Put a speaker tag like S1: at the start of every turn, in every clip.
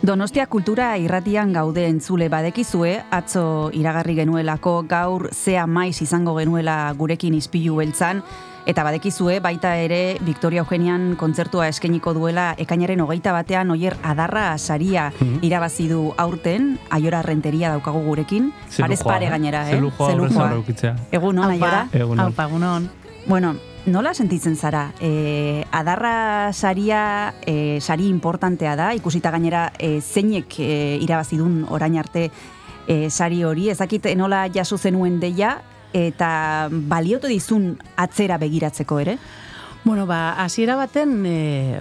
S1: Donostia kultura irratian gaude entzule badekizue, atzo iragarri genuelako gaur zea maiz izango genuela gurekin izpilu beltzan, eta badekizue baita ere Victoria Eugenian kontzertua eskeniko duela ekainaren hogeita batean oier adarra saria mm -hmm. irabazi du aurten, aiora renteria daukagu gurekin, parez pare gainera, eh?
S2: Zelujua,
S1: Egun hon, aiora?
S2: Egun
S1: hon. Bueno, Nola sentitzen zara? E, adarra saria e, sari importantea da, ikusita gainera e, zeinek e, irabazidun orain arte e, sari hori, ezakit nola jaso zenuen deia eta baliotu dizun atzera begiratzeko ere?
S3: Bueno, ba, hasiera baten e,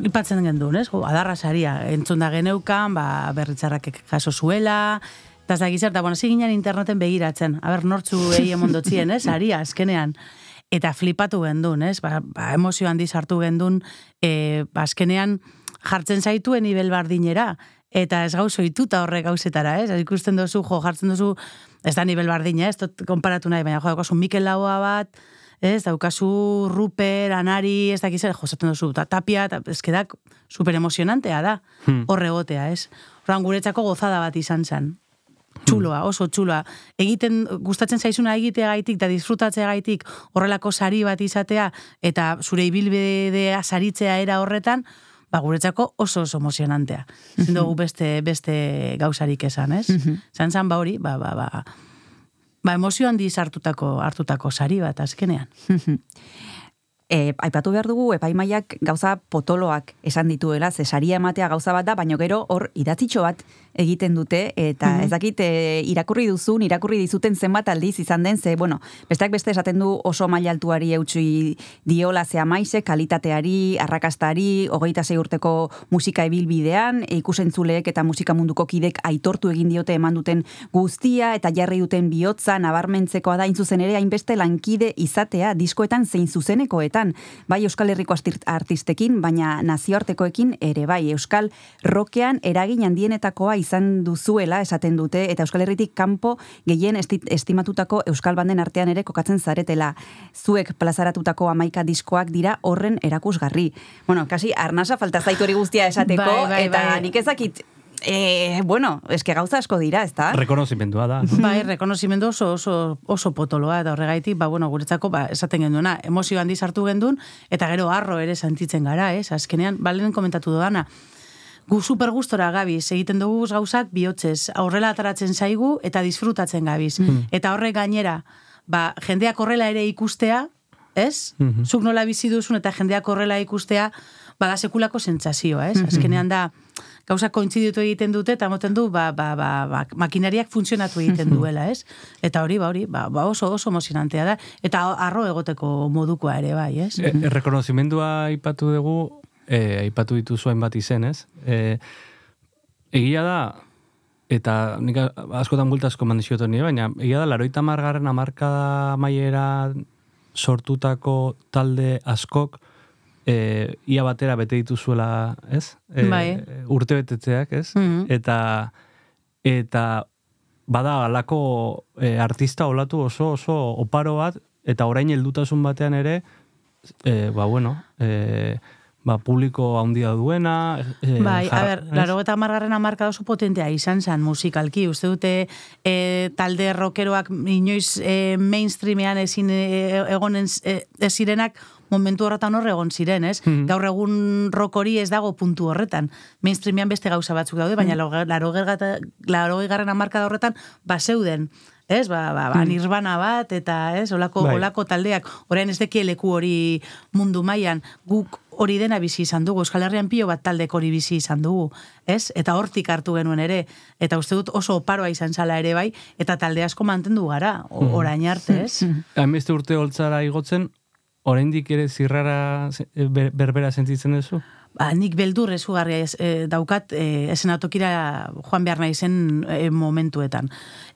S3: flipatzen gendun, ez? Adarra saria, entzun da geneukan, ba, berritzarrak jaso zuela, eta ez da bueno, ziginen interneten begiratzen, aber nortzu egi emondotzien, ez? Aria, azkenean eta flipatu gendun, ez? Ba, ba emozio handi sartu gendun, e, ba, azkenean jartzen zaituen nivel bardinera, eta ez gauzo ituta horre gauzetara, ez? Ikusten dozu, jo, jartzen dozu, ez da nivel bardina, ez? Tot konparatu nahi, baina jo, daukazu Mikel Laua bat, ez? Daukazu Ruper, Anari, ez dakiz, jo, dozu, ta, tapia, ta, ez kedak super emozionantea da, hmm. horre gotea, ez? Horan guretzako gozada bat izan zen txuloa, oso txuloa. Egiten, gustatzen zaizuna egitea gaitik, da disfrutatzea gaitik, horrelako sari bat izatea, eta zure ibilbidea saritzea era horretan, ba, guretzako oso oso emozionantea. Zindugu beste, beste gauzarik esan, ez? Zan zan, ba hori, ba, ba, ba, ba emozio handi hartutako, hartutako sari bat, azkenean.
S1: E, aipatu behar dugu, epaimaiak gauza potoloak esan dituela, zesaria ematea gauza bat da, baino gero hor idatzitxo bat egiten dute, eta mm -hmm. ez dakit e, irakurri duzun, irakurri dizuten zenbat aldiz izan den, ze, bueno, besteak beste esaten du oso maila altuari eutxui diola zea maize, kalitateari, arrakastari, hogeita zei urteko musika ebilbidean, e, ikusentzuleek eta musika munduko kidek aitortu egin diote eman duten guztia, eta jarri duten bihotza, nabarmentzekoa da, intzuzen ere, hainbeste lankide izatea, diskoetan zein zuzenekoetan, bai Euskal Herriko artistekin, baina nazioartekoekin ere, bai Euskal Rokean eragin handienetakoa izan duzuela esaten dute eta Euskal Herritik kanpo gehien estimatutako Euskal Banden artean ere kokatzen zaretela. Zuek plazaratutako amaika diskoak dira horren erakusgarri. Bueno, kasi arnasa falta zaitu hori guztia esateko
S3: bai, bai,
S1: eta
S3: bai.
S1: nik ezakit Eh, bueno, eske gauza asko dira, ezta?
S2: Rekonozimendua da.
S3: Bai, rekonozimendu oso, oso, oso potoloa, eta horregaitik, ba, bueno, guretzako, ba, esaten genduena, emozio handi sartu gendun, eta gero arro ere sentitzen gara, ez? Azkenean, balen komentatu dudana, gu super gustora gabiz, egiten dugu gauzak bihotzez, aurrela ataratzen zaigu eta disfrutatzen gabiz.
S2: Mm.
S3: Eta horrek gainera, ba, jendeak horrela ere ikustea, ez?
S2: Mhm.
S3: Zuk nola bizi duzun eta jendeak horrela ikustea, bada sekulako sentsazioa, ez?
S2: Mhm.
S3: Azkenean da, gauza kointziditu egiten dute, eta moten du, ba, ba, ba, ba, makinariak funtzionatu egiten
S2: Mhm.
S3: duela, ez? Eta hori, ba, hori, ba, ba oso, oso emozionantea da, eta arro egoteko modukoa ere, bai, ez?
S2: E, rekonozimendua aipatu dugu, e, aipatu dituzu hainbat izen, ez? E, egia da, eta nik askotan bulta asko mandiziotu nire, baina egia da, laroita margarren amarkada maiera sortutako talde askok, e, ia batera bete dituzuela, ez? E,
S3: Bai.
S2: Urte betetzeak, ez?
S3: Mhm.
S2: Eta, eta bada alako e, artista olatu oso oso oparo bat, eta orain heldutasun batean ere, e, ba bueno, e, ba, publiko handia duena. E,
S3: Bai, a
S2: jar-
S3: ber,
S2: ez?
S3: laro eta margarren amarka oso potentea izan zen musikalki. Uste dute e, talde rockeroak inoiz e, mainstreamean ezin e, egonen e, ez zirenak momentu horretan hor egon ziren, ez?
S2: Mhm.
S3: Gaur egun rock hori ez dago puntu horretan. Mainstreamean beste gauza batzuk daude, baina
S2: Mhm.
S3: laro garren amarka horretan baseuden. Ez, ba, ba, ba, nirvana bat, eta ez, olako,
S2: Bai.
S3: olako taldeak, orain ez deki leku hori mundu mailan guk hori dena bizi izan dugu, Euskal Herrian pilo bat taldek hori bizi izan dugu, ez? Eta hortik hartu genuen ere, eta uste dut oso oparoa izan zala ere bai, eta talde asko mantendu gara, o- orain arte, ez?
S2: Hainbeste urte holtzara igotzen, oraindik ere zirrara e, ber- berbera sentitzen duzu?
S3: Ba, nik beldur ezugarria ez, e, daukat e, esenatokira joan behar nahi zen e, momentuetan.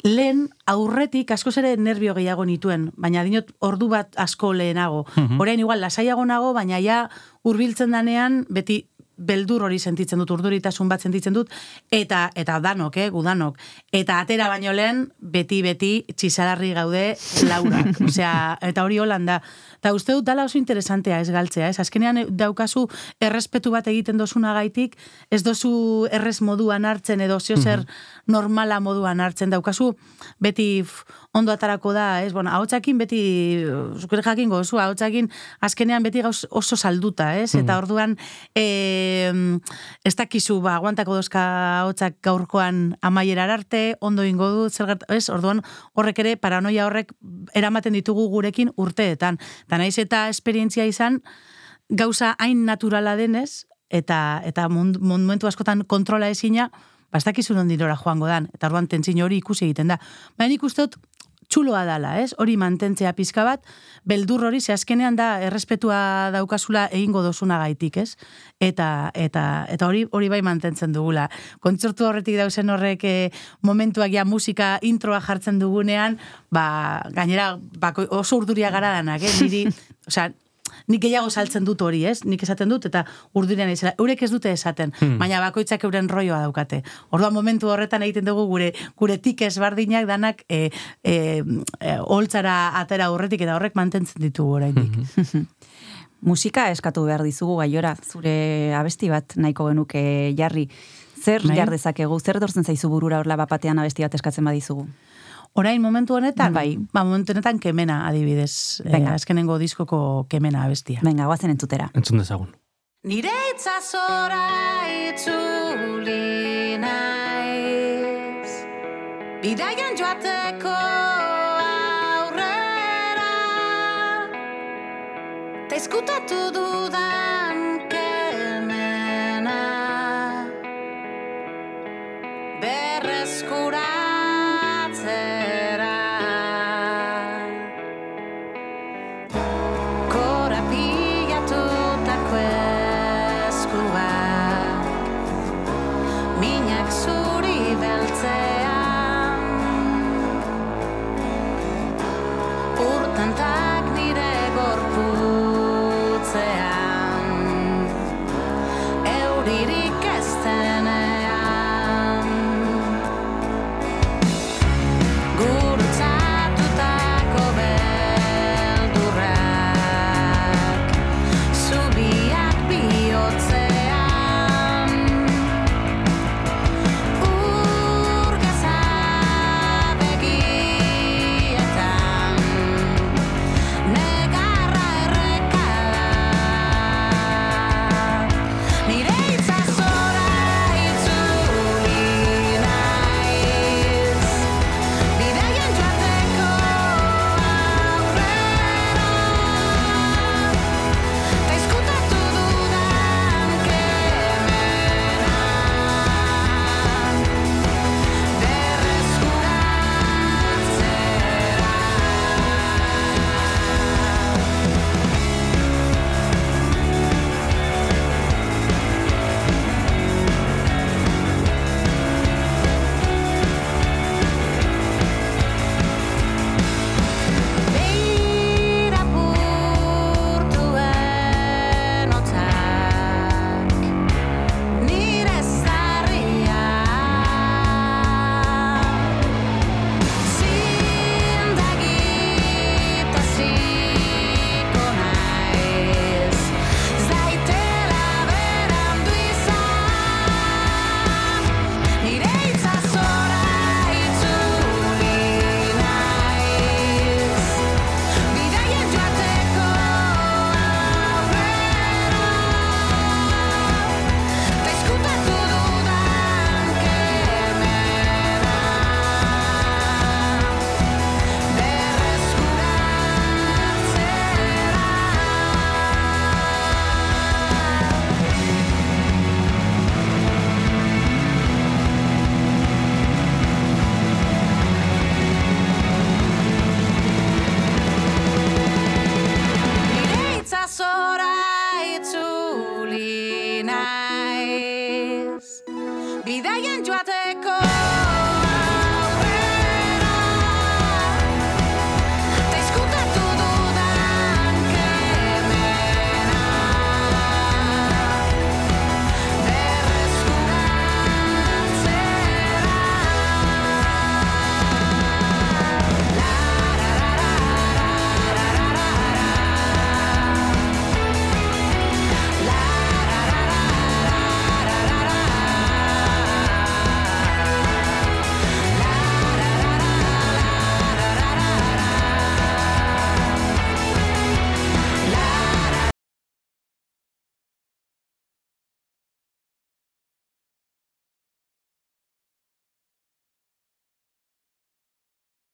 S3: Lehen aurretik askoz ere nervio gehiago nituen, baina dinot ordu bat asko lehenago. Orain igual lasaiago nago, baina ja hurbiltzen danean beti beldur hori sentitzen dut, urduritasun bat sentitzen dut, eta eta danok, eh, gudanok. Eta atera baino lehen, beti-beti txisalarri gaude laurak. Osea, eta hori holan da. Eta uste dut dala oso interesantea ez galtzea, ez? Azkenean daukazu errespetu bat egiten dozunagaitik, ez dozu errez moduan hartzen edo zeo zer normala moduan hartzen daukazu, beti ondo atarako da, ez? Bueno, ahotsakin beti, zukere jakingo zu, ahotsakin azkenean beti gauz oso salduta, ez? Eta orduan, e, ez dakizu, ba, aguantako dozka ahotsak gaurkoan amaierar arte, ondo ingo du, zer ez? Orduan, horrek ere, paranoia horrek eramaten ditugu gurekin urteetan. Eta naiz eta esperientzia izan, gauza hain naturala denez, eta eta momentu askotan kontrola ezina, bastakizu non dirora joango dan, eta orduan tentzin hori ikusi egiten da. Baina nik uste dut, txuloa dala, ez? Hori mantentzea pizka bat, beldur hori, ze azkenean da errespetua daukazula egingo dozuna gaitik, ez? Eta, eta, eta hori hori bai mantentzen dugula. Kontzertu horretik dauzen horrek eh, momentuak ja musika introa jartzen dugunean, ba, gainera bako, oso urduria gara danak, eh? Niri, osea, nik gehiago saltzen dut hori, ez? Nik esaten dut, eta urdurian izela. Eurek ez dute esaten, baina bakoitzak euren roioa daukate. Orduan momentu horretan egiten dugu gure gure tikez bardinak danak e, e, e, holtzara atera horretik eta horrek mantentzen ditugu oraindik.
S1: Musika eskatu behar dizugu gaiora, zure abesti bat nahiko genuke jarri. Zer
S3: Bai.
S1: jar dezakegu, zer dortzen zaizu burura horla bapatean abesti bat eskatzen badizugu?
S3: Orain momentu honetan,
S1: Bai.
S3: ba, momentu honetan kemena adibidez, e,
S1: Venga.
S3: azkenengo diskoko kemena abestia.
S1: Venga, guazen entzutera.
S2: Entzun dezagun.
S4: Nire itzazora itzuli naiz Bidaian joateko aurrera Ta izkutatu dudan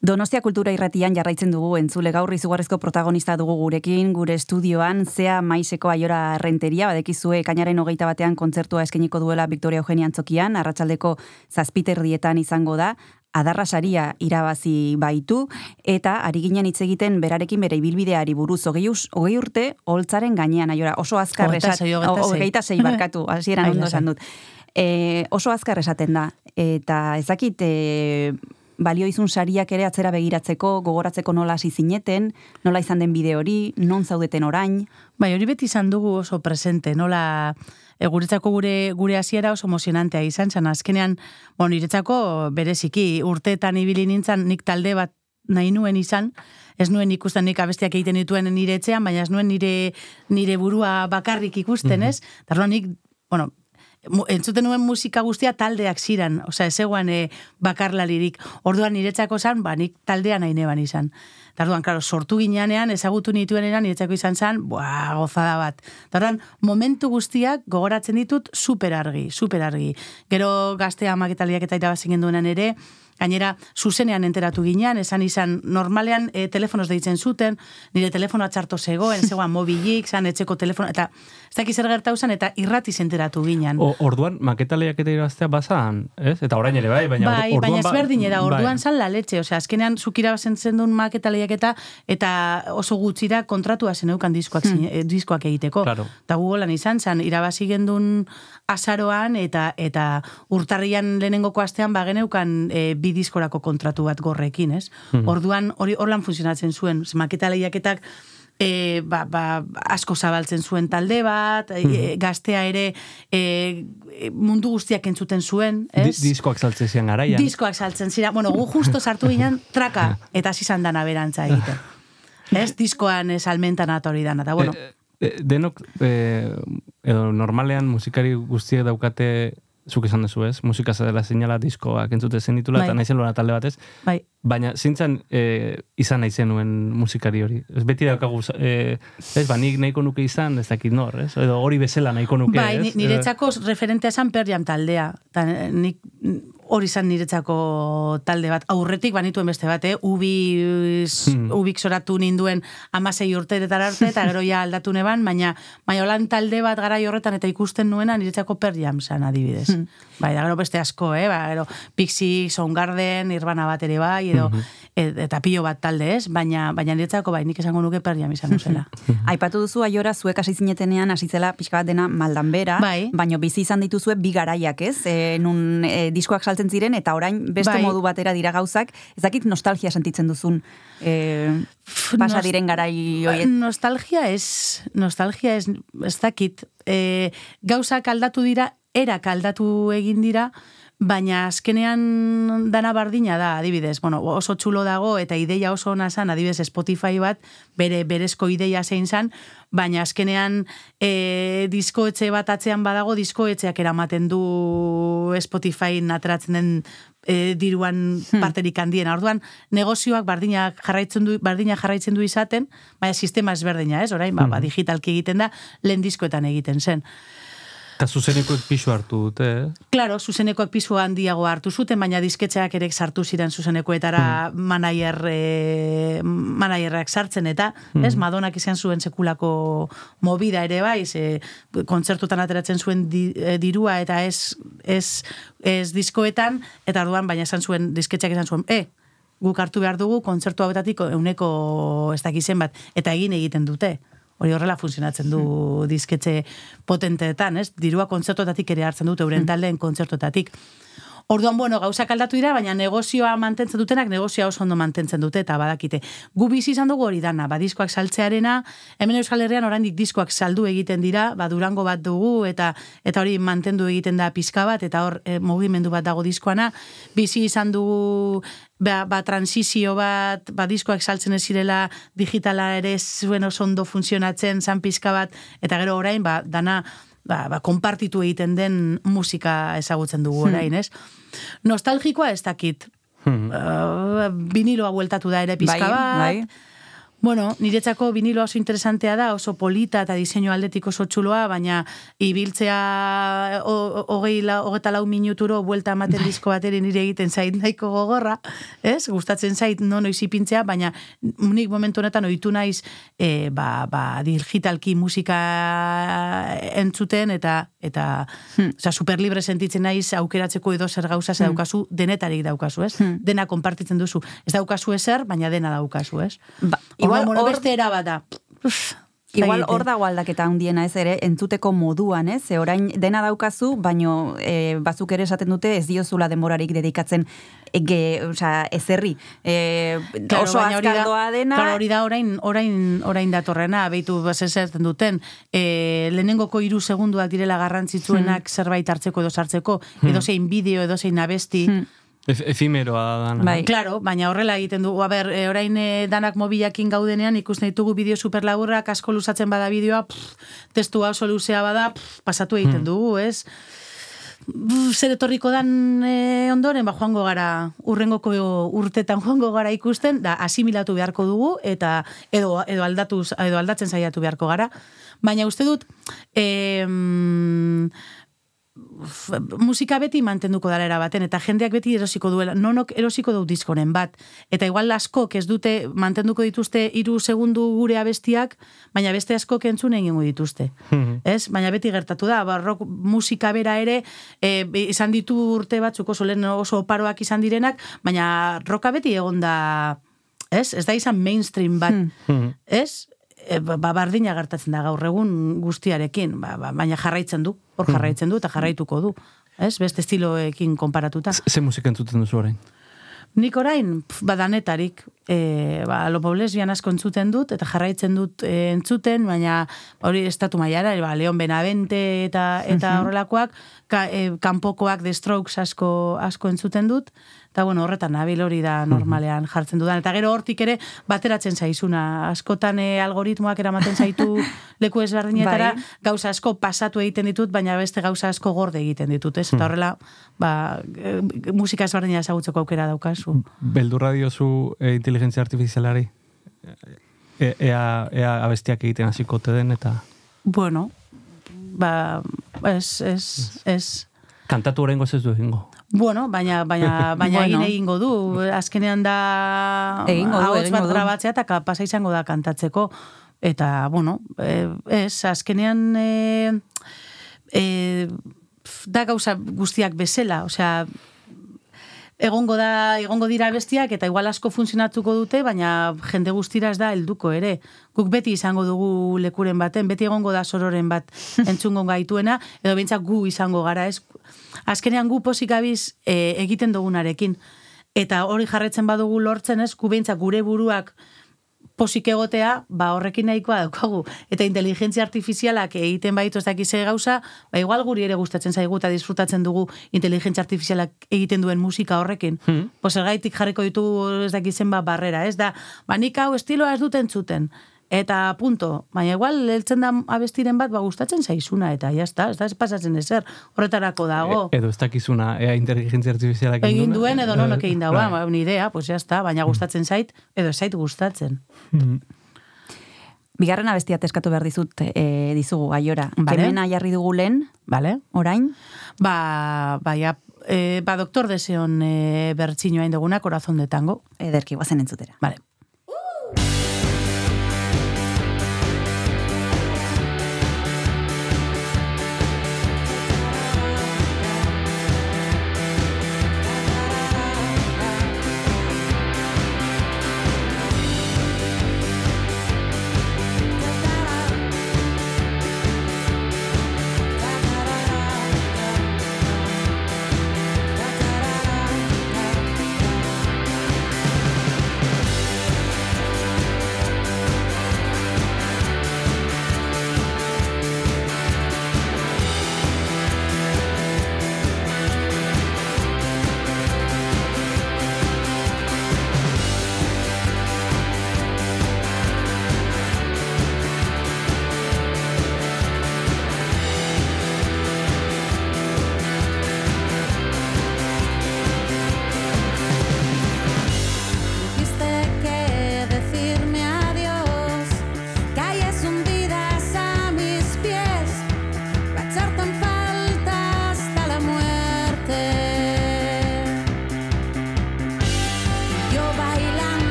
S1: Donostia Kultura Irratian jarraitzen dugu entzule gaur izugarrizko protagonista dugu gurekin, gure estudioan, zea maiseko aiora renteria, badekizue kainaren hogeita batean kontzertua eskeniko duela Victoria Eugenia Antzokian, arratsaldeko zazpiterdietan izango da, adarra saria irabazi baitu, eta ari ginen hitz egiten berarekin bere ibilbideari buruz hogei, hogei urte, holtzaren gainean aiora, oso azkar esat-
S3: hogeita sei.
S1: barkatu, hasieran ondo esan dut. E, oso azkar esaten da, eta ezakit, e, balio izun sariak ere atzera begiratzeko, gogoratzeko nola hasi zineten, nola izan den bide hori, non zaudeten orain.
S3: Bai, hori beti izan dugu oso presente, nola e, guretzako gure gure hasiera oso emozionantea izan zen. Azkenean, bueno, niretzako bereziki urteetan ibili nintzen nik talde bat nahi nuen izan, ez nuen ikusten nik abestiak egiten dituen nire etxean, baina ez nuen nire nire burua bakarrik ikusten, ez? Eta orduan nik, bueno, entzuten nuen musika guztia taldeak ziran, osea, ez zegoen e, bakarlaririk. Orduan niretzako zan, ba, nik taldea nahi neban izan. Eta orduan, klaro, sortu ginean, ezagutu nituenean, niretzako izan zen, boa, gozada bat. Eta orduan, momentu guztiak gogoratzen ditut super argi, super argi. Gero gaztea maketaliak eta irabazik genduenan ere, Gainera, zuzenean enteratu ginean, esan izan, normalean e, telefonoz deitzen zuten, nire telefonoa txarto zegoen, zegoen mobilik, zan etxeko telefono, eta ez dakiz zer gertau zen, eta irratiz enteratu ginean.
S2: O, orduan, maketa lehiaketa irabaztea bazan, ez? Eta orain ere bai, baina
S3: bai,
S2: orduan...
S3: baina
S2: ba-
S3: ezberdin da, orduan
S2: bai.
S3: zan la letxe, osea, azkenean zukira bazen duen maketa lehiaketa, eta oso gutxira kontratua zeneukan diskoak, hmm. diskoak egiteko.
S2: Claro.
S3: Eta gugolan izan zen, irabazi gendun azaroan, eta eta urtarrian lehenengoko astean bageneukan e, bi diskorako kontratu bat gorrekin, ez? Orduan, hori horlan funtzionatzen zuen, maketa lehiaketak, e, ba, ba, asko zabaltzen zuen talde bat, e, gaztea ere e, mundu guztiak entzuten zuen,
S2: Di,
S3: ez?
S2: diskoak saltzen zian garaian.
S3: Diskoak saltzen zira. Bueno, gu justo sartu ginen traka, eta hasi izan dana berantza egiten. Ez, diskoan salmentan atori dana, eta bueno,
S2: E, e, denok, e, edo normalean musikari guztiek daukate, zuk esan duzu ez, musika dela seinala diskoak entzute zenitula,
S3: Bai.
S2: eta naizen lora talde batez,
S3: bai,
S2: baina zintzan e, izan nahi zenuen musikari hori. Ez beti daukagu, e, ez, ba, nik nahiko nuke izan, ez dakit nor, ez? Edo hori bezala nahiko nuke,
S3: bai,
S2: ez?
S3: ni- niretzako referentea esan Perjam taldea. Ta, nik hori izan niretzako talde bat. Aurretik banituen beste bat, eh? Ubiz,
S2: Hmm.
S3: ubik soratu ninduen amasei urteretara arte, eta gero ja aldatu neban, baina, baina holan talde bat gara horretan eta ikusten nuena niretzako Perjam zan adibidez. Bai, da gero beste asko, eh? Ba, gero Pixie, Soundgarden, Nirvana bat ere bai, edo, et- eta pilo bat talde, ez? Baina, baina niretzako bai, nik esango nuke Perjam izan zela.
S1: Aipatu duzu aiora zuek hasi zinetenean hasi zela pixka bat dena maldan bera,
S3: Bai.
S1: baino bizi izan dituzue bi garaiak, ez? E, nun e, diskoak saltzen ziren eta orain beste
S3: Bai.
S1: modu batera dira gauzak, ez dakit nostalgia sentitzen duzun e, pasa diren garai horiek.
S3: Nostalgia ez, nostalgia ez, ez dakit. E, gauzak aldatu dira, erak aldatu egin dira, baina azkenean dana bardina da, adibidez, bueno, oso txulo dago eta ideia oso ona zan, adibidez Spotify bat, bere berezko ideia zein zan, baina azkenean e, diskoetxe bat atzean badago, diskoetxeak eramaten du Spotify ateratzen den e, diruan parterik handiena. Orduan, negozioak bardina jarraitzen du, bardina jarraitzen du izaten, baina sistema ezberdina, ez? Orain, ba, ba, digitalki egiten da, lehen diskoetan egiten zen.
S2: Eta zuzenekoek pisu hartu dute, eh?
S3: Claro, zuzenekoak pisu handiago hartu zuten, baina disketxeak ere sartu ziren zuzenekoetara manager, e, managerrak sartzen eta, ez, Madonak izan zuen sekulako movida ere bai, ze kontzertutan ateratzen zuen di, e, dirua eta ez, ez, ez diskoetan, eta orduan baina esan zuen, disketxeak izan zuen, e, guk hartu behar dugu kontzertu hauetatik euneko ez dakizen bat, eta egin egiten dute. Hori horrela funtzionatzen du disketxe potenteetan, ez? Dirua kontzertotatik ere hartzen dute, euren taldeen kontzertotatik. Orduan, bueno, gauzak aldatu dira, baina negozioa mantentzen dutenak negozioa oso ondo mantentzen dute eta badakite. Gu bizi izan dugu hori dana, ba, diskoak saltzearena, hemen Euskal Herrian oraindik diskoak saldu egiten dira, ba, durango bat dugu eta eta hori mantendu egiten da pizka bat eta hor e, mugimendu bat dago diskoana. Bizi izan dugu ba, ba transizio bat, ba, diskoak saltzen ez zirela digitala ere zuen oso ondo funtzionatzen, zan pizka bat, eta gero orain, ba, dana, ba, ba, konpartitu egiten den musika ezagutzen dugu orain, ez? Nostalgikoa ez dakit.
S2: Hmm.
S3: Uh, viniloa bueltatu da ere pizka
S1: Bai,
S3: bat.
S1: bai.
S3: Bueno, niretzako vinilo oso interesantea da, oso polita eta diseinu aldetik oso txuloa, baina ibiltzea hogei la, hogeta lau minuturo buelta ematen disko bateri nire egiten zait nahiko gogorra, ez? Gustatzen zait non noiz ipintzea, baina nik momentu honetan ohitu naiz e, ba, ba, digitalki musika entzuten eta eta
S1: Hmm.
S3: osea, superlibre sentitzen naiz aukeratzeko edo zer gauza ze daukazu, denetarik daukazu, ez?
S1: Hmm.
S3: Dena konpartitzen duzu. Ez daukazu ezer, baina dena daukazu, ez?
S1: Ba,
S3: Igual, bueno, beste era bat da. Uf,
S1: Igual hor dago aldaketa handiena ez ere, entzuteko moduan, ez? Ze orain dena daukazu, baino e, bazuk ere esaten dute ez diozula denborarik dedikatzen ege, osea, ezerri. E,
S3: Claro,
S1: oso azkardoa dena.
S3: Claro, hori da orain, orain, orain datorrena, beitu zerten duten, e, lehenengoko hiru segunduak direla garrantzitsuenak zerbait hartzeko edo sartzeko, edo zein bideo, edo zein abesti.
S1: Hmm.
S2: Ef- Efimeroa da dana.
S1: Bai.
S3: Claro, baina horrela egiten du. A ber, e, orain e, danak mobilakin gaudenean ikusten ditugu bideo superlaburrak, asko luzatzen bada bideoa, testua oso luzea bada, pff, pasatu egiten dugu, ez? Zer etorriko dan e, ondoren, ba, joango gara, urrengoko urtetan joango gara ikusten, da asimilatu beharko dugu, eta edo, edo, aldatuz, edo aldatzen saiatu beharko gara. Baina uste dut, e, f- musika beti mantenduko dara era baten, eta jendeak beti erosiko duela, nonok erosiko du diskoren bat. Eta igual askok ez dute mantenduko dituzte hiru segundu gure abestiak, baina beste askok entzun egingo dituzte. Ez? Baina beti gertatu da, ba, rock musika bera ere, e, izan ditu urte batzuk oso lehen oso oparoak izan direnak, baina roka beti egon da, ez? Ez da izan mainstream bat, ez? E, ba, ba, bardina gertatzen da gaur egun guztiarekin, ba, ba, baina jarraitzen du, hor jarraitzen du eta jarraituko du. Ez? Beste estiloekin konparatuta.
S2: Ze musika entzuten duzu orain?
S3: Nik orain, pf, badanetarik, e, ba, lopo lesbian asko entzuten dut, eta jarraitzen dut e, entzuten, baina hori estatu mailara, ba, Leon Benavente eta eta horrelakoak, ka, e, kanpokoak The Strokes asko, asko entzuten dut, eta bueno, horretan nabil hori da normalean jartzen dudan. Eta gero hortik ere bateratzen zaizuna, askotan e, algoritmoak eramaten zaitu leku ezberdinetara,
S1: Bai.
S3: gauza asko pasatu egiten ditut, baina beste gauza asko gorde egiten ditut, ez? Eta horrela, ba, e, musika ezberdina ezagutzeko aukera daukazu.
S2: Beldurra diozu e, inteligentzia artifizialari? E, ea, ea abestiak egiten hasiko den eta...
S3: Bueno, ba, ez, ez, ez.
S2: Kantatu horrengo ez du egingo.
S3: Bueno, baina, baina, baina
S1: Bueno.
S3: egin egingo du. Azkenean da
S1: Egingo du,
S3: ahots bat grabatzea eta kapasa izango da kantatzeko. Eta, bueno, e, ez, azkenean e, e, da gauza guztiak bezala, osea, egongo da egongo dira bestiak eta igual asko funtzionatuko dute, baina jende guztira ez da helduko ere. Guk beti izango dugu lekuren baten, beti egongo da sororen bat entzungo gaituena, edo behintzat gu izango gara, ez? Azkenean gu posik abiz e, egiten dugunarekin. Eta hori jarretzen badugu lortzen ez, gu behintzat gure buruak posik egotea, ba horrekin nahikoa daukagu. Eta inteligentzia artifizialak egiten baitu ez dakize gauza, ba igual guri ere gustatzen zaigu eta disfrutatzen dugu inteligentzia artifizialak egiten duen musika horrekin. Hmm. Pues jarriko ditugu ez dakizen ba barrera, ez da, ba nik hau estiloa ez duten zuten. Eta punto, baina igual heltzen da abestiren bat ba gustatzen zaizuna eta ja está, ez da ez pasatzen ezer. Horretarako dago.
S2: E, edo ez dakizuna, ea inteligentzia artifizialak
S3: egin duen edo nonok
S2: Eh,
S3: egin daua,
S2: bai.
S3: ba, ni idea, pues ya está, baina gustatzen zait, edo zait gustatzen.
S1: Bigarren abestia eskatu behar dizut e, dizugu aiora.
S3: Vale.
S1: Kemena jarri dugu lehen,
S3: Vale?
S1: orain,
S3: Ba, ba, ja, e, ba, doktor deseon e, bertxinoa induguna, corazón de tango.
S1: ederki guazen entzutera.
S3: Vale.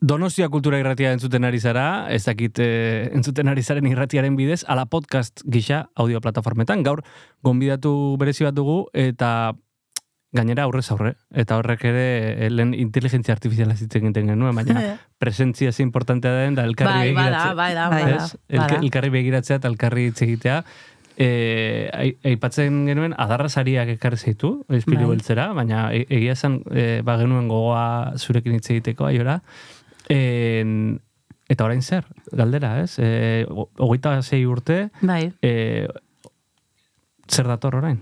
S2: Donostia kultura irratia entzuten ari zara, ez dakit eh, entzuten ari zaren irratiaren bidez, ala podcast gisa audio plataformetan. Gaur, gonbidatu berezi bat dugu, eta gainera aurrez aurre. Eta horrek ere eh, lehen inteligentzia artifiziala zitzen egiten genuen, baina presentzia ze importantea den, da elkarri
S3: Bai,
S2: begiratzea.
S3: bai da,
S1: Bai,
S3: bai da.
S2: Elke- elkarri begiratzea eta elkarri hitz egitea. E, ai- aipatzen genuen adarra sariak ekarri zeitu, espilu
S3: Bai.
S2: beltzera, baina e- egia esan e, ba genuen gogoa zurekin hitz egiteko aiora. En, eta orain zer, galdera, ez? E, hogeita sei urte,
S3: Bai.
S2: e, zer dator orain?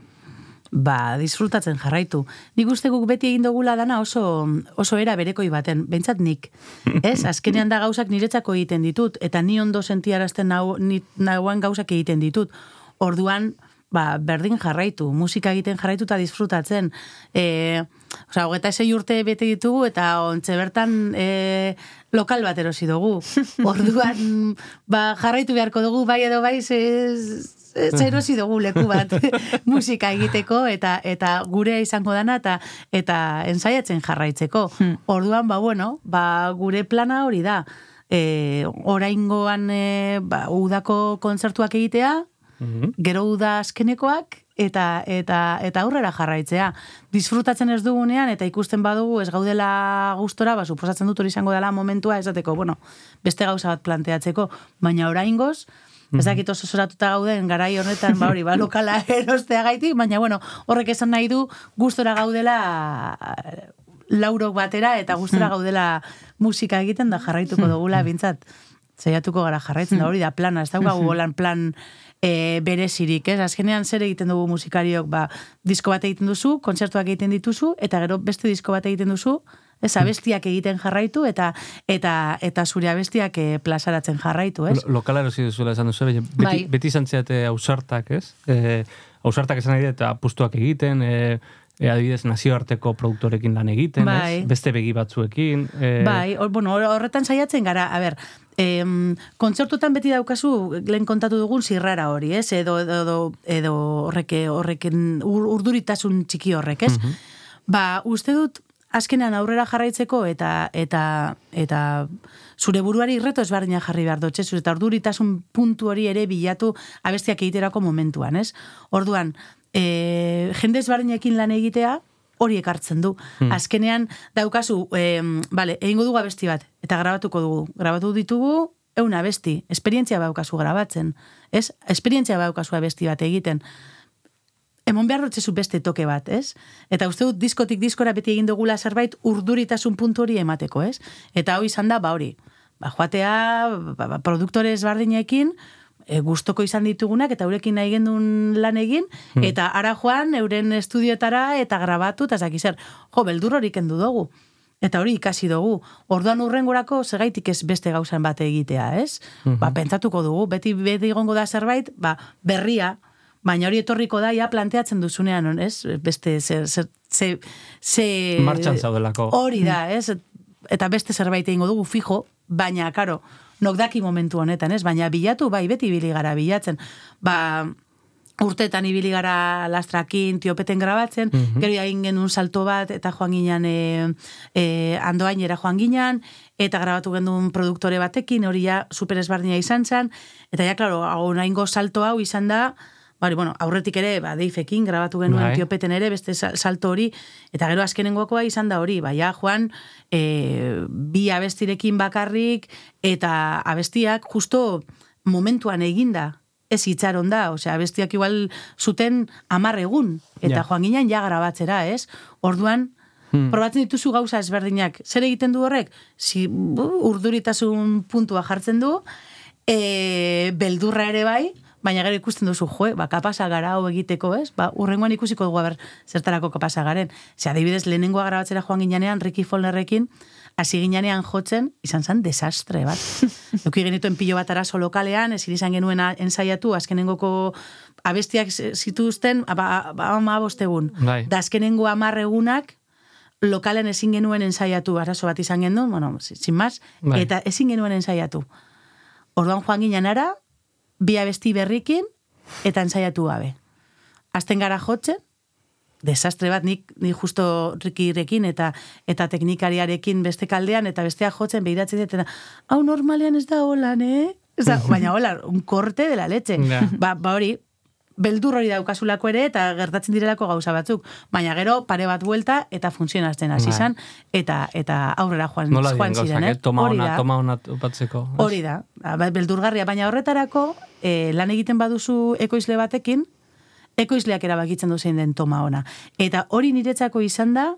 S3: Ba, disfrutatzen jarraitu. Nik uste guk beti egin dugula dana oso, oso era berekoi baten, behintzat nik. Ez, azkenean da gauzak niretzako egiten ditut, eta ni ondo sentiarazten nau, ni, nauan gauzak egiten ditut. Orduan, ba, berdin jarraitu, musika egiten jarraitu eta disfrutatzen. E, Osa, hogeta esei urte bete ditugu eta ontze bertan e, lokal bat erosi dugu. Orduan, ba, jarraitu beharko dugu, bai edo bai, ze, ze erosi dugu leku bat musika egiteko eta eta gure izango dana eta eta ensaiatzen jarraitzeko. Orduan, ba, bueno, ba, gure plana hori da. E, oraingoan e, ba, udako kontzertuak egitea, gero uda azkenekoak eta eta eta aurrera jarraitzea. Disfrutatzen ez dugunean eta ikusten badugu ez gaudela gustora, ba suposatzen dut hori izango dela momentua esateko, bueno, beste gauza bat planteatzeko, baina oraingoz Ez dakit oso soratuta gauden garai honetan, ba hori, ba, lokala erosteagaitik, baina bueno, horrek esan nahi du gustora gaudela eh, laurok batera eta gustora gaudela musika egiten da jarraituko dugula bintzat. Zaiatuko gara jarraitzen da hori da plana, ez daukagu plan e, berezirik, ez? Azkenean zer egiten dugu musikariok, ba, disko bat egiten duzu, kontzertuak egiten dituzu, eta gero beste disko bat egiten duzu, ez abestiak egiten jarraitu, eta eta eta zure abestiak eh, plazaratzen jarraitu, ez?
S2: Lo, lokala erosi duzuela esan duzu, beti,
S3: Bai.
S2: beti izan zeate ausartak, ez? E, ausartak esan nahi eta apustuak egiten, e, e, adibidez nazioarteko produktorekin lan egiten,
S3: Bai.
S2: ez? Beste begi batzuekin. E,
S3: Bai, hor, bueno, hor- horretan saiatzen gara, a ber, em, kontzertutan beti daukazu, lehen kontatu dugun zirrara hori, ez? Edo, edo, edo, edo horreke, horreken ur, urduritasun txiki horrek, ez? Ba, uste dut, azkenean aurrera jarraitzeko eta eta eta zure buruari reto ezberdina jarri behar zure eta urduritasun puntu hori ere bilatu abestiak egiterako momentuan, ez? Orduan, e, jende ezberdinekin lan egitea, hori ekartzen du. Azkenean daukazu, e, vale, egingo dugu abesti bat, eta grabatuko dugu. Grabatu ditugu, eun abesti, esperientzia daukazu grabatzen. Ez? Esperientzia daukazu abesti bat egiten. Emon behar dutzezu beste toke bat, ez? Eta uste dut diskotik diskora beti egin dugula zerbait urduritasun puntu hori emateko, ez? Eta hau izan da, ba hori, ba, joatea, ba, ba, produktore ezberdinekin, e, gustoko izan ditugunak, eta eurekin nahi gendun lan egin, eta ara joan, euren estudioetara, eta grabatu, eta zaki zer, jo, beldur hori kendu dugu. Eta hori ikasi dugu. Orduan urrengorako segaitik ez beste gauzan bate egitea, ez? Ba, pentsatuko dugu, beti beti egongo da zerbait, ba, berria, baina hori etorriko da, ja planteatzen duzunean, ez? Beste, ze, ze, ze, ze
S2: Martxan zaudelako.
S3: Hori da, ez? Eta beste zerbait egingo dugu fijo, baina, karo, nok daki momentu honetan, ez? Baina bilatu, bai, beti ibili gara bilatzen. Ba, urteetan ibili gara lastrakin, tiopeten grabatzen, gero egin genuen salto bat, eta joan ginen e, e, andoainera joan ginen, eta grabatu genuen produktore batekin, hori ja super ezberdina izan zen, eta ja, klaro, hau nahingo salto hau izan da, Bari, bueno, aurretik ere, ba, deifekin, grabatu genuen
S2: Bai.
S3: tiopeten ere, beste sal- salto hori, eta gero azkenengoakoa izan da hori, baina joan, e, bi abestirekin bakarrik, eta abestiak justo momentuan eginda, ez itxaron da, osea, abestiak igual zuten amar egun, eta
S2: Ja.
S3: joan ginen ja grabatzera, ez? Orduan, probatzen dituzu gauza ezberdinak. Zer egiten du horrek? Si, urduritasun puntua jartzen du, e, beldurra ere bai, baina gero ikusten duzu, jo, ba, kapasa gara hau egiteko, ez? Ba, urrengoan ikusiko dugu, aber, zertarako kapasa garen. Ze, adibidez, lehenengoa grabatzera joan ginean, Ricky Follnerrekin, hasi ginean jotzen, izan zen desastre bat. Euki genituen pilo bat arazo lokalean, ezin izan genuen ensaiatu, azkenengoko abestiak zituzten, ba, ba, ama bostegun.
S2: Bai.
S3: Da azkenengo amar egunak, lokalen ezin genuen ensaiatu, arazo bat izan genuen, bueno, si- sin más,
S2: Bai.
S3: eta ezin genuen ensaiatu. Orduan joan ginen ara, bi abesti berrikin, eta ensaiatu gabe. Azten gara jotzen, desastre bat, nik, nik justo rikirekin eta eta teknikariarekin beste kaldean, eta bestea jotzen behiratzen dut, eta hau normalean ez da holan, eh? Ez da, baina hola, un korte de la leche. Ba, ba hori, beldur hori daukasulako ere, eta gertatzen direlako gauza batzuk. Baina gero, pare bat buelta, eta funtzionazten hasi
S2: Bai.
S3: izan, eta eta aurrera joan,
S2: Nola
S3: joan ziren, eh?
S2: eh? Toma
S3: Hori
S2: ona,
S3: da.
S2: toma ona topatzeko.
S3: Hori da, ba, beldurgarria, baina horretarako e, lan egiten baduzu ekoizle batekin, ekoizleak erabakitzen du zein den toma ona. Eta hori niretzako izan da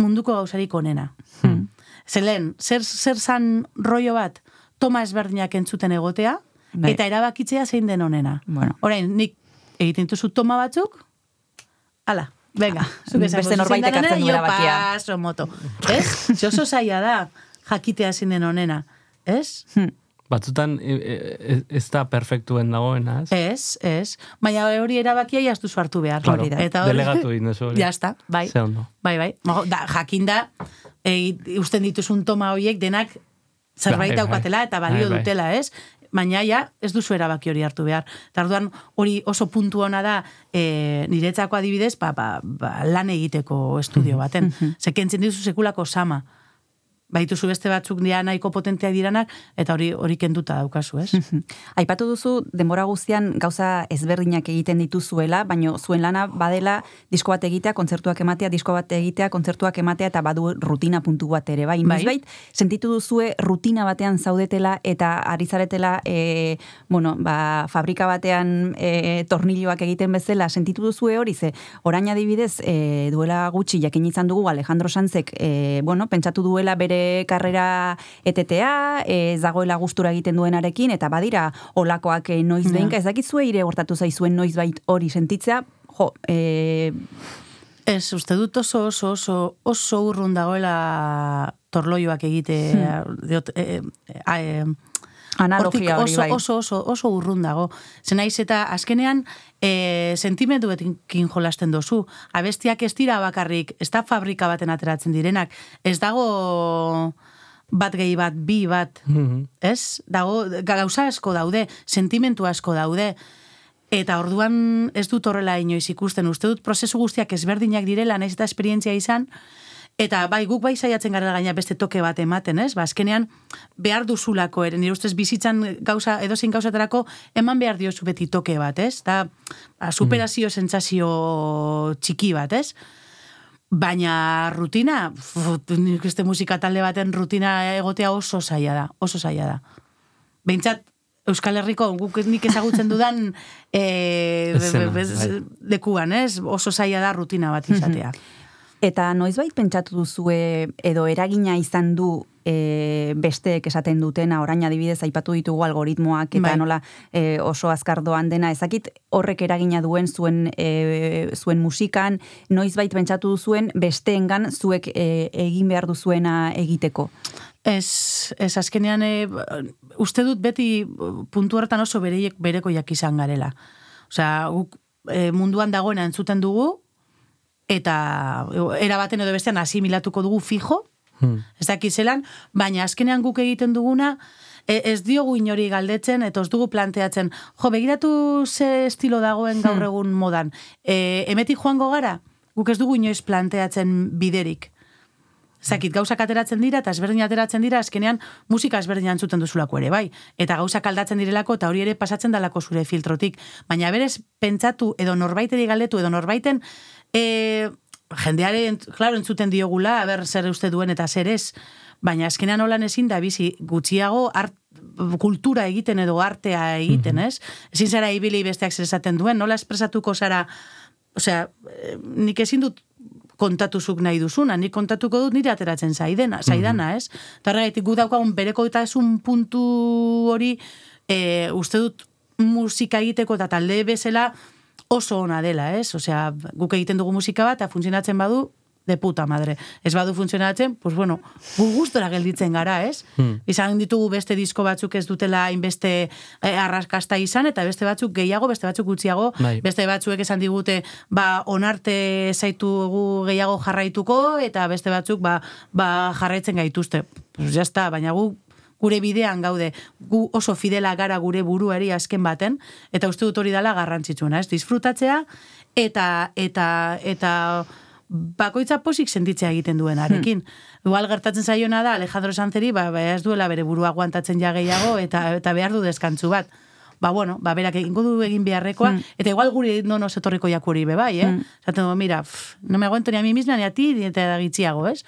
S3: munduko gauzarik onena.
S2: Hmm.
S3: Zelen, zer, zer zan rollo bat, toma ezberdinak entzuten egotea,
S1: Bai.
S3: eta erabakitzea zein den onena.
S1: Bueno.
S3: Orain, nik egiten duzu toma batzuk, ala, venga, zuk esango,
S1: Beste norbaitek
S3: zein den
S1: hartzen du
S3: onena,
S1: erabakia.
S3: Jo paso moto. Ez? Ze oso zaila da, jakitea zein den onena. Ez?
S2: Batzutan e, e, ez da perfektuen dagoena, ez?
S3: Ez, ez. Baina hori erabakia jaztu hartu behar.
S2: Claro,
S3: Hori da. Eta hori-
S2: delegatu egin duzu hori.
S3: Ya está, bai.
S2: Ze ondo.
S3: Bai, bai. Da, jakin da, e, usten dituzun toma horiek denak zerbait
S2: Bai, bai.
S3: daukatela eta balio
S2: Bai, bai.
S3: dutela, ez? Baina ja, ez duzu erabaki hori hartu behar. Eta orduan hori oso puntu ona da e, niretzako adibidez, ba, ba, ba, lan egiteko estudio baten. Zekentzen dizu sekulako sama. Baituzu beste batzuk dira nahiko potenteak diranak, eta hori hori kenduta daukazu, ez?
S1: Aipatu duzu denbora guztian gauza ezberdinak egiten dituzuela, baino zuen lana badela disko bat egitea, kontzertuak ematea, disko bat egitea, kontzertuak ematea eta badu rutina puntu bat ere, bai?
S3: Bai.
S1: Sentitu duzue rutina batean zaudetela eta ari zaretela, e, bueno, ba, fabrika batean e, tornilloak egiten bezala, sentitu duzue hori, ze orain adibidez, e, duela gutxi jakin izan dugu Alejandro Sanzek, e, bueno, pentsatu duela bere karrera etetea, e, ez dagoela gustura egiten duenarekin, eta badira olakoak e, noiz
S3: Ja.
S1: behinka, ez dakizue ire hortatu zaizuen noizbait hori sentitzea, jo, e,
S3: Ez, uste dut oso oso oso oso urrun dagoela torloioak egite diot, e, e, a, e,
S1: analogia hori
S3: oso,
S1: bai.
S3: oso, oso, oso urrun dago. Zenaiz eta azkenean e, sentimenduetin jolasten dozu. Abestiak ez dira bakarrik, ez da fabrika baten ateratzen direnak. Ez dago bat gehi bat, bi bat,
S2: Mhm.
S3: ez? Dago, gauza asko daude, sentimentu asko daude. Eta orduan ez dut horrela inoiz ikusten. Uste dut prozesu guztiak ezberdinak direla, naiz eta esperientzia izan, Eta bai, guk bai saiatzen gara gaina beste toke bat ematen, ez? Ba, azkenean behar duzulako ere, nire ustez bizitzan gauza, edozein gauzatarako eman behar diozu beti toke bat, ez? Da, ba, superazio sentsazio txiki bat, ez? Baina rutina, nik uste musika talde baten rutina egotea oso zaila da, oso zaila da. Behintzat, Euskal Herriko, guk nik ezagutzen dudan e,
S2: Eszena,
S3: bez- lekuan, ez? Oso zaila da rutina bat izatea.
S1: Eta noizbait pentsatu duzue edo eragina izan du e, besteek esaten dutena, orain adibidez aipatu ditugu algoritmoak eta
S3: Bai.
S1: nola e, oso azkar doan dena, ezakit horrek eragina duen zuen e, zuen musikan, noizbait pentsatu duzuen besteengan zuek e, egin behar duzuena egiteko.
S3: Ez, ez azkenean e, uste dut beti puntu horretan oso bereiek bereko izan garela. Osea, guk e, munduan dagoena entzuten dugu, eta era baten edo bestean asimilatuko dugu fijo,
S2: Hmm.
S3: ez dakit zelan, baina azkenean guk egiten duguna, e, ez diogu inori galdetzen, eta ez dugu planteatzen, jo, begiratu ze estilo dagoen gaur egun modan, e, emeti joango gara, guk ez dugu inoiz planteatzen biderik. Zakit, gauzak ateratzen dira, eta ezberdin ateratzen dira, azkenean musika ezberdin entzuten duzulako ere, bai. Eta gauzak aldatzen direlako, eta hori ere pasatzen dalako zure filtrotik. Baina berez, pentsatu, edo norbaiteri galdetu, edo norbaiten, e, jendeare, klaro, entzuten diogula, ber zer uste duen eta zer ez. Baina azkenean holan ezin da bizi gutxiago art, kultura egiten edo artea egiten, ez? Ezin zara ibili besteak zer esaten duen, nola espresatuko zara, osea, eh, nik ezin dut kontatuzuk nahi duzuna, nik kontatuko dut nire ateratzen zaidena, zaidana, ez? Eta horregaitik gu daukagun bereko eta esun puntu hori e, uste dut musika egiteko eta talde bezala oso ona dela, ez? Osea, guk egiten dugu musika bat, eta funtzionatzen badu, de puta madre. Ez badu funtzionatzen, pues bueno, gu gustora gelditzen gara, ez? Izan ditugu beste disko batzuk ez dutela hainbeste eh, arraskasta izan, eta beste batzuk gehiago, beste batzuk gutxiago,
S2: Bai.
S3: beste batzuek esan digute, ba, onarte zaitugu gehiago jarraituko, eta beste batzuk, ba, ba jarraitzen gaituzte. Pues ya está, baina gu gure bidean gaude, gu oso fidela gara gure buruari azken baten, eta uste dut hori dela garrantzitsuena, ez? Disfrutatzea, eta, eta, eta bakoitza posik sentitzea egiten duenarekin. Igual gertatzen zaiona da Alejandro Sanzeri, ba, ba ez duela bere burua aguantatzen ja gehiago eta eta behar du deskantzu bat. Ba, bueno, ba, berak egingo du egin beharrekoa, eta igual guri no nos etorriko jakuri be bai, eh? Zaten du, mira, pff, no me aguanto ni a mí misma ni a ti, ni eta gitxiago, ez?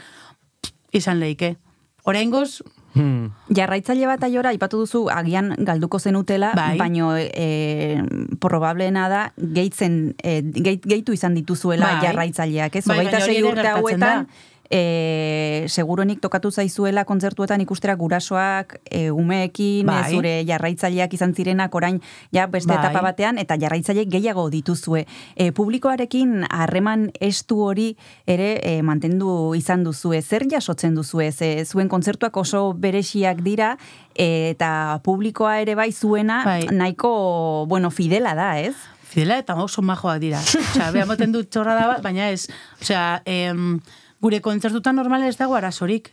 S3: Izan leike. Oraingoz,
S2: Hmm.
S1: Jarraitzaile bat aiora, aipatu duzu, agian galduko zenutela,
S3: Bai.
S1: baino e, probableena da, gehitzen, e, gehitu izan dituzuela
S3: Bai.
S1: jarraitzaileak, ez?
S3: Bai,
S1: Hogeita sei urte hauetan,
S3: da.
S1: E, seguronik tokatu zaizuela kontzertuetan ikustera gurasoak, e, umeekin,
S3: Bai.
S1: e, zure jarraitzaileak izan zirenak orain, ja beste
S3: Bai.
S1: etapa batean, eta jarraitzaile gehiago dituzue. E, publikoarekin harreman estu hori ere e, mantendu izan duzue. Zer jasotzen duzue? Ze, zuen kontzertuak oso beresiak dira, e, eta publikoa ere bai zuena
S3: Bai.
S1: nahiko, bueno, fidela da, ez?
S3: fidela eta oso majoak dira. Osea, beha moten dut txorra da bat, baina ez. Osea, em, gure kontzertutan normalen ez dago arazorik.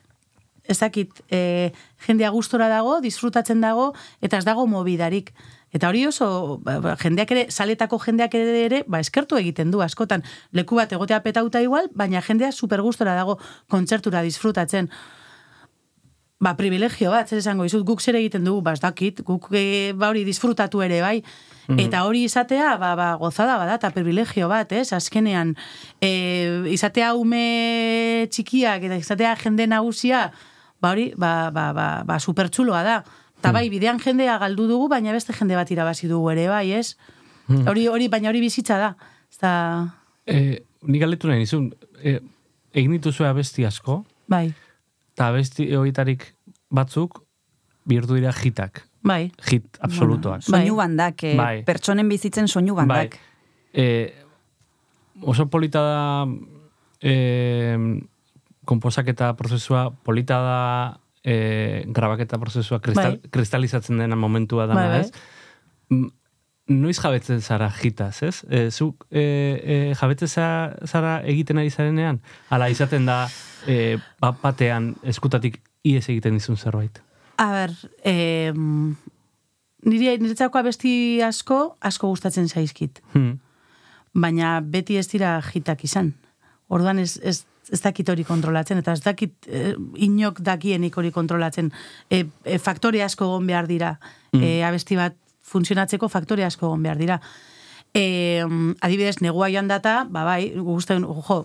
S3: Ez dakit, e, jendea gustora dago, disfrutatzen dago, eta ez dago mobidarik. Eta hori oso, ba, ba, jendeak ere, saletako jendeak ere, ere ba, eskertu egiten du, askotan. Leku bat egotea petauta igual, baina jendea super gustora dago kontzertura disfrutatzen ba, privilegio bat, zer esango izut, guk zer egiten dugu, ba, dakit, guk e, ba, hori disfrutatu ere, bai, eta hori izatea, ba, ba, gozada bada, eta privilegio bat, ez, azkenean, e, izatea ume txikiak, eta izatea jende nagusia, ba, hori, ba, ba, ba, ba supertxuloa da. Eta bai, bidean jendea galdu dugu, baina beste jende bat irabazi dugu ere, bai, ez? Hori, hori, baina hori bizitza da. Ez da,
S2: E, nik galdetu nahi nizun, e, egin dituzue abesti asko,
S3: bai,
S2: eta abesti horietarik batzuk bihurtu dira hitak,
S3: bai,
S2: hit absolutoak.
S3: Bai.
S1: Soinu bandak, e,
S2: Bai.
S1: pertsonen bizitzen soinu bandak.
S2: Bai. E, oso polita da e, komposaketa prozesua, polita da e, grabaketa prozesua kristal,
S3: Bai.
S2: kristalizatzen dena momentua dana,
S3: Bai, bai.
S2: ez? Noiz jabetzen zara hitaz, ez? E, zuk e, e, jabetzen za- zara egiten ari zarenean? Hala, izaten da e, bat batean eskutatik ies egiten dizun zerbait.
S3: A ber, eh, nire, niretzako abesti asko, asko gustatzen zaizkit.
S2: Hmm.
S3: Baina beti ez dira jitak izan. Orduan ez, ez, ez dakit hori kontrolatzen, eta ez dakit eh, inok dakienik hori kontrolatzen. E, e, faktore asko egon behar dira. E, abesti bat funtzionatzeko faktore asko egon behar dira. E, adibidez, negua joan data, ba bai, gusten, jo,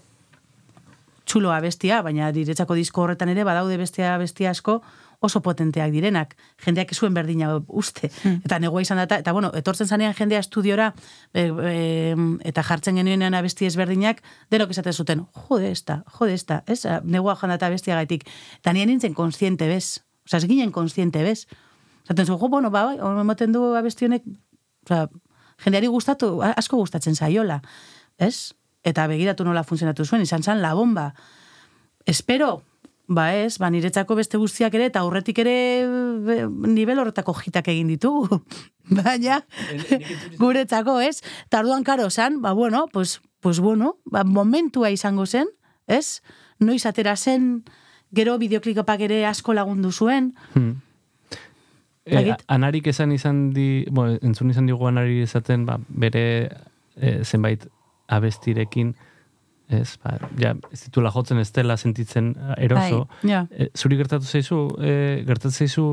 S3: txulo abestia, baina diretzako disko horretan ere badaude bestia abestia asko oso potenteak direnak. Jendeak zuen berdina uste. Eta negoa izan data, eta bueno, etortzen zanean jendea estudiora e, e, eta jartzen genuenean abesti ezberdinak, denok esaten zuten, jode esta, jode esta, ez? Negoa joan data abestia gaitik. Eta nien nintzen konstiente bez. Osa, ez ginen konstiente bez. Zaten zu, jo, bueno, ba, bai, ematen du abesti honek, osa, jendeari gustatu, asko gustatzen zaiola, ez? Eta begiratu nola funtzionatu zuen, izan zen la bomba. Espero, ba ez, ba niretzako beste guztiak ere, eta aurretik ere be, nivel horretako jitak egin ditugu. Baina, guretzako, ez? Eta orduan karo zan, ba bueno, pues, pues bueno, ba, momentua izango zen, ez? Noiz atera zen, gero bideoklikopak ere asko lagundu zuen,
S2: Hmm. E, anarik esan izan di, bo, entzun izan digu anari esaten, ba, bere e, zenbait abestirekin, ez, ba, ja, ez ditula jotzen ez dela sentitzen eroso.
S3: ja.
S2: E, zuri gertatu zaizu, e, gertatu zaizu,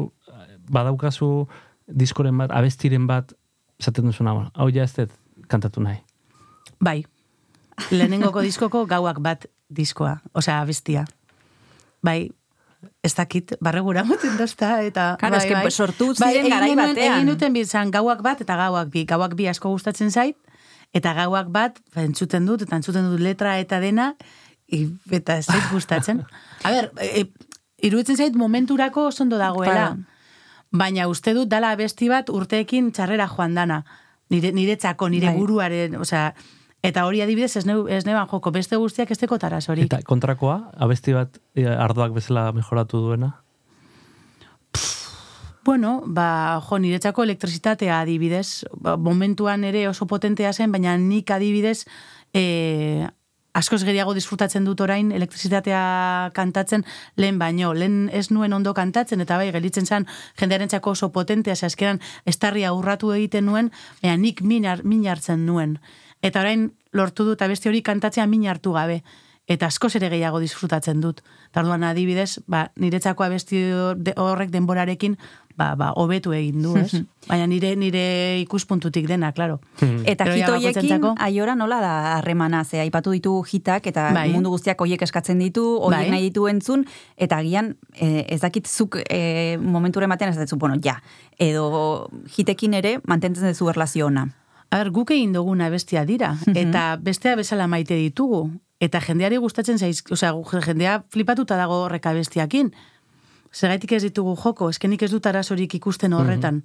S2: badaukazu diskoren bat, abestiren bat, esaten duzuna, bueno, hau ja ez dut kantatu nahi.
S3: Bai. Lehenengoko diskoko gauak bat diskoa, osea abestia. Bai, ez dakit, barregura moten dozta, eta...
S1: Claro,
S3: bai, bai.
S1: sortu
S3: Bai,
S1: ziren garai batean.
S3: Egin duten bizan gauak bat eta gauak bi. Gauak bi asko gustatzen zait, eta gauak bat, ba, entzuten dut, eta entzuten dut letra eta dena, eta ez zait gustatzen. A ber, e, iruditzen zait momenturako ondo dagoela. Baina uste dut dala abesti bat urteekin txarrera joan dana. Nire, niretzako, nire
S1: Bai.
S3: buruaren, osea, eta hori adibidez ez, neu, ez neban joko, beste guztiak ez teko tarazorik.
S2: Eta kontrakoa, abesti bat e, ardoak bezala mejoratu duena.
S3: Bueno, ba, jo, niretzako elektrizitatea adibidez, ba, momentuan ere oso potentea zen, baina nik adibidez, e, askoz gehiago disfrutatzen dut orain elektrizitatea kantatzen lehen baino. Lehen ez nuen ondo kantatzen, eta bai, gelitzen zen jendearentzako oso potentea, ze azkeran estarria urratu egiten nuen, baina nik min, min hartzen nuen. Eta orain lortu dut abesti hori kantatzea min hartu gabe. Eta askoz ere gehiago disfrutatzen dut. Tarduan adibidez, ba, niretzako abesti horrek denborarekin, ba, ba, hobetu egin du, ez? Baina nire nire ikuspuntutik dena, claro.
S1: Eta
S3: Gero ja
S1: hit hoiekin,
S3: bakoitzentzako-
S1: aiora nola da harremana, ze aipatu ditu hitak, eta
S3: Bai.
S1: mundu guztiak hoiek eskatzen ditu, hoiek
S3: Bai.
S1: nahi ditu entzun, eta agian eh, ez dakit zuk eh, momenture ematean ez dut, bueno, ja, edo hitekin ere mantentzen duzu erlazio ona.
S3: A ber, guk egin duguna bestia dira, eta bestea bezala maite ditugu. Eta jendeari gustatzen zaiz, osea, jendea flipatuta dago horreka bestiakin. Zergaitik ez ditugu joko, eskenik ez dut arazorik ikusten horretan.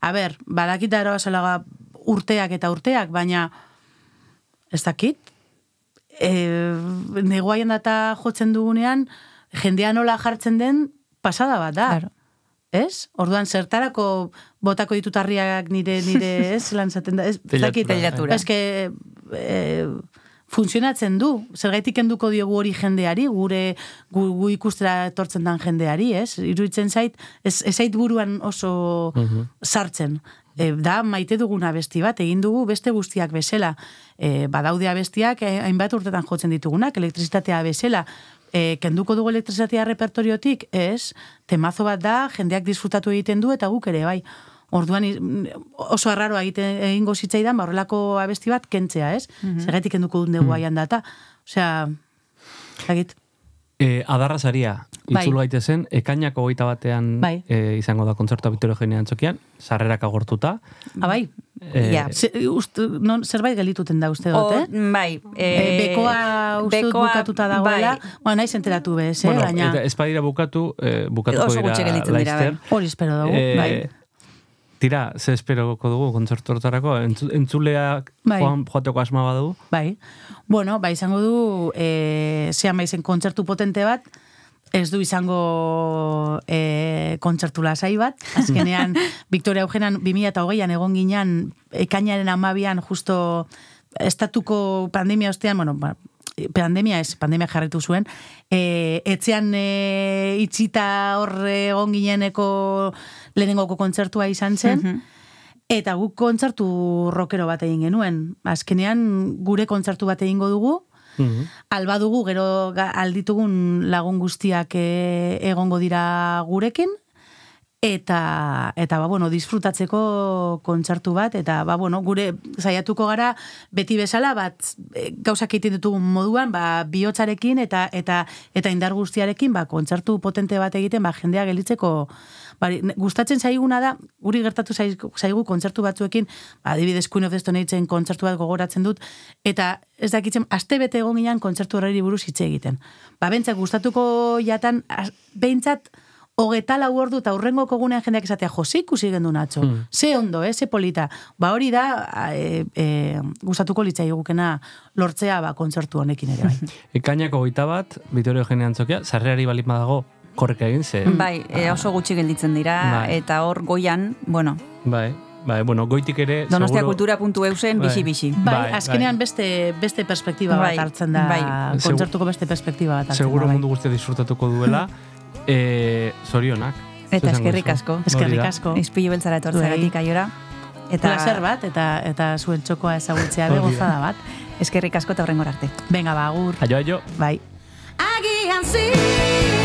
S3: A ber, badakit arazoa urteak eta urteak, baina ez dakit, e, negoaien data jotzen dugunean, jendea nola jartzen den pasada bat da.
S1: Claro.
S3: Ez? Orduan, zertarako botako ditut harriak nire, nire, ez, lan zaten da, ez,
S1: Teilatura.
S3: Ez que, e, funtzionatzen du. Zergaitik kenduko diogu hori jendeari, gure gu, gu ikustera etortzen dan jendeari, ez? Iruditzen zait, ez, ez zait buruan oso sartzen. E, da, maite duguna besti bat, egin dugu beste guztiak bezala. E, badaude abestiak, eh, hainbat urtetan jotzen ditugunak, elektrizitatea bezala. E, kenduko dugu elektrizitatea repertoriotik, ez? Temazo bat da, jendeak disfrutatu egiten du, eta guk ere, bai. Orduan i- oso arraroa egiten egingo zitzaidan, ba horrelako abesti bat kentzea, ez? Mm Zergatik kenduko dut dugu aian data. Osea, zagit.
S2: E, adarra saria,
S3: Bai.
S2: itzulu gaitezen, ekainako goita batean
S3: Bai.
S2: e, izango da kontzertua Victoria Eugenia antzokian, sarrerak agortuta.
S3: Ah, bai.
S2: E,
S1: Ja.
S3: Ze, ust, non, zerbait gelituten da uste dut, eh?
S1: O, bai.
S3: E,
S1: eh,
S3: bekoa uste dut
S1: bekoa,
S3: bukatuta dagoela,
S1: Bai.
S3: bueno, naiz enteratu bez, eh?
S2: bueno,
S3: baina
S2: eta ez badira bukatu, e, bukatuko dira
S1: bai.
S2: laizter.
S3: hori espero dugu,
S2: E,
S3: bai.
S2: Tira, ze esperoko dugu kontzertu hortarako, Entzu, entzuleak
S3: Bai.
S2: joan, joateko asma badu.
S3: Bai. Bueno, ba, izango du, e, zean baizen kontzertu potente bat, ez du izango e, kontzertu lasai bat. Azkenean, Victoria Eugenan 2008an egon ginean, ekainaren amabian, justo estatuko pandemia ostean, bueno, ba, pandemia ez, pandemia jarritu zuen, e, etzean e, itxita hor egon gineneko lehenengoko kontzertua izan zen, Eta guk kontzertu rockero bat egin genuen. Azkenean gure kontzertu bat egingo dugu,
S2: Mhm.
S3: alba dugu gero alditugun lagun guztiak e, egongo dira gurekin, eta eta ba bueno, disfrutatzeko kontzertu bat eta ba bueno, gure saiatuko gara beti bezala bat e, gauzak egiten ditugun moduan, ba bihotzarekin eta eta eta indar guztiarekin ba kontzertu potente bat egiten ba jendea gelitzeko ne- gustatzen zaiguna da, guri gertatu zaigu, zaigu kontzertu batzuekin, ba, adibidez Queen of the Stone Ageen kontzertu bat gogoratzen dut, eta ez dakitzen, aste bete egon ginean kontzertu horreri buruz hitz egiten. Ba, bentsat gustatuko jatan, behintzat, hogeta lau ordu eta urrengoko gunean jendeak esatea, jose ikusi gendu natxo, ze ondo, eh, ze polita. Ba hori da, e, e, gustatuko litzai gukena lortzea ba, kontzertu honekin ere bai.
S2: Ekainako goita bat, Victoria Eugenia antzokia, sarrerari balin badago, korreka egin ze.
S1: Bai, e, oso gutxi gelditzen dira,
S2: Bai.
S1: eta hor goian, bueno,
S2: Bai, bai, bueno, goitik ere...
S1: donostia
S2: seguro- Bai.
S1: bixi-bixi.
S3: Bai,
S2: Bai,
S3: azkenean
S2: bai.
S3: beste, beste perspektiba
S1: Bai,
S3: bat hartzen da,
S1: bai.
S3: kontzertuko beste perspektiba bat hartzen
S2: Seguro
S3: da. bai.
S2: mundu guztia disfrutatuko duela, e, zorionak.
S1: Eta
S2: Zer
S1: eskerrik asko.
S3: Eskerrik asko.
S1: Izpilu beltzara etortzeratik aiora. Eta
S3: Placer bat, eta, eta zuen txokoa ezagutzea be
S2: Hori da.
S3: gozada bat.
S1: eskerrik asko eta horrengor arte.
S3: Venga, ba, agur.
S2: Aio, aio.
S3: Bai.
S4: Agian ziren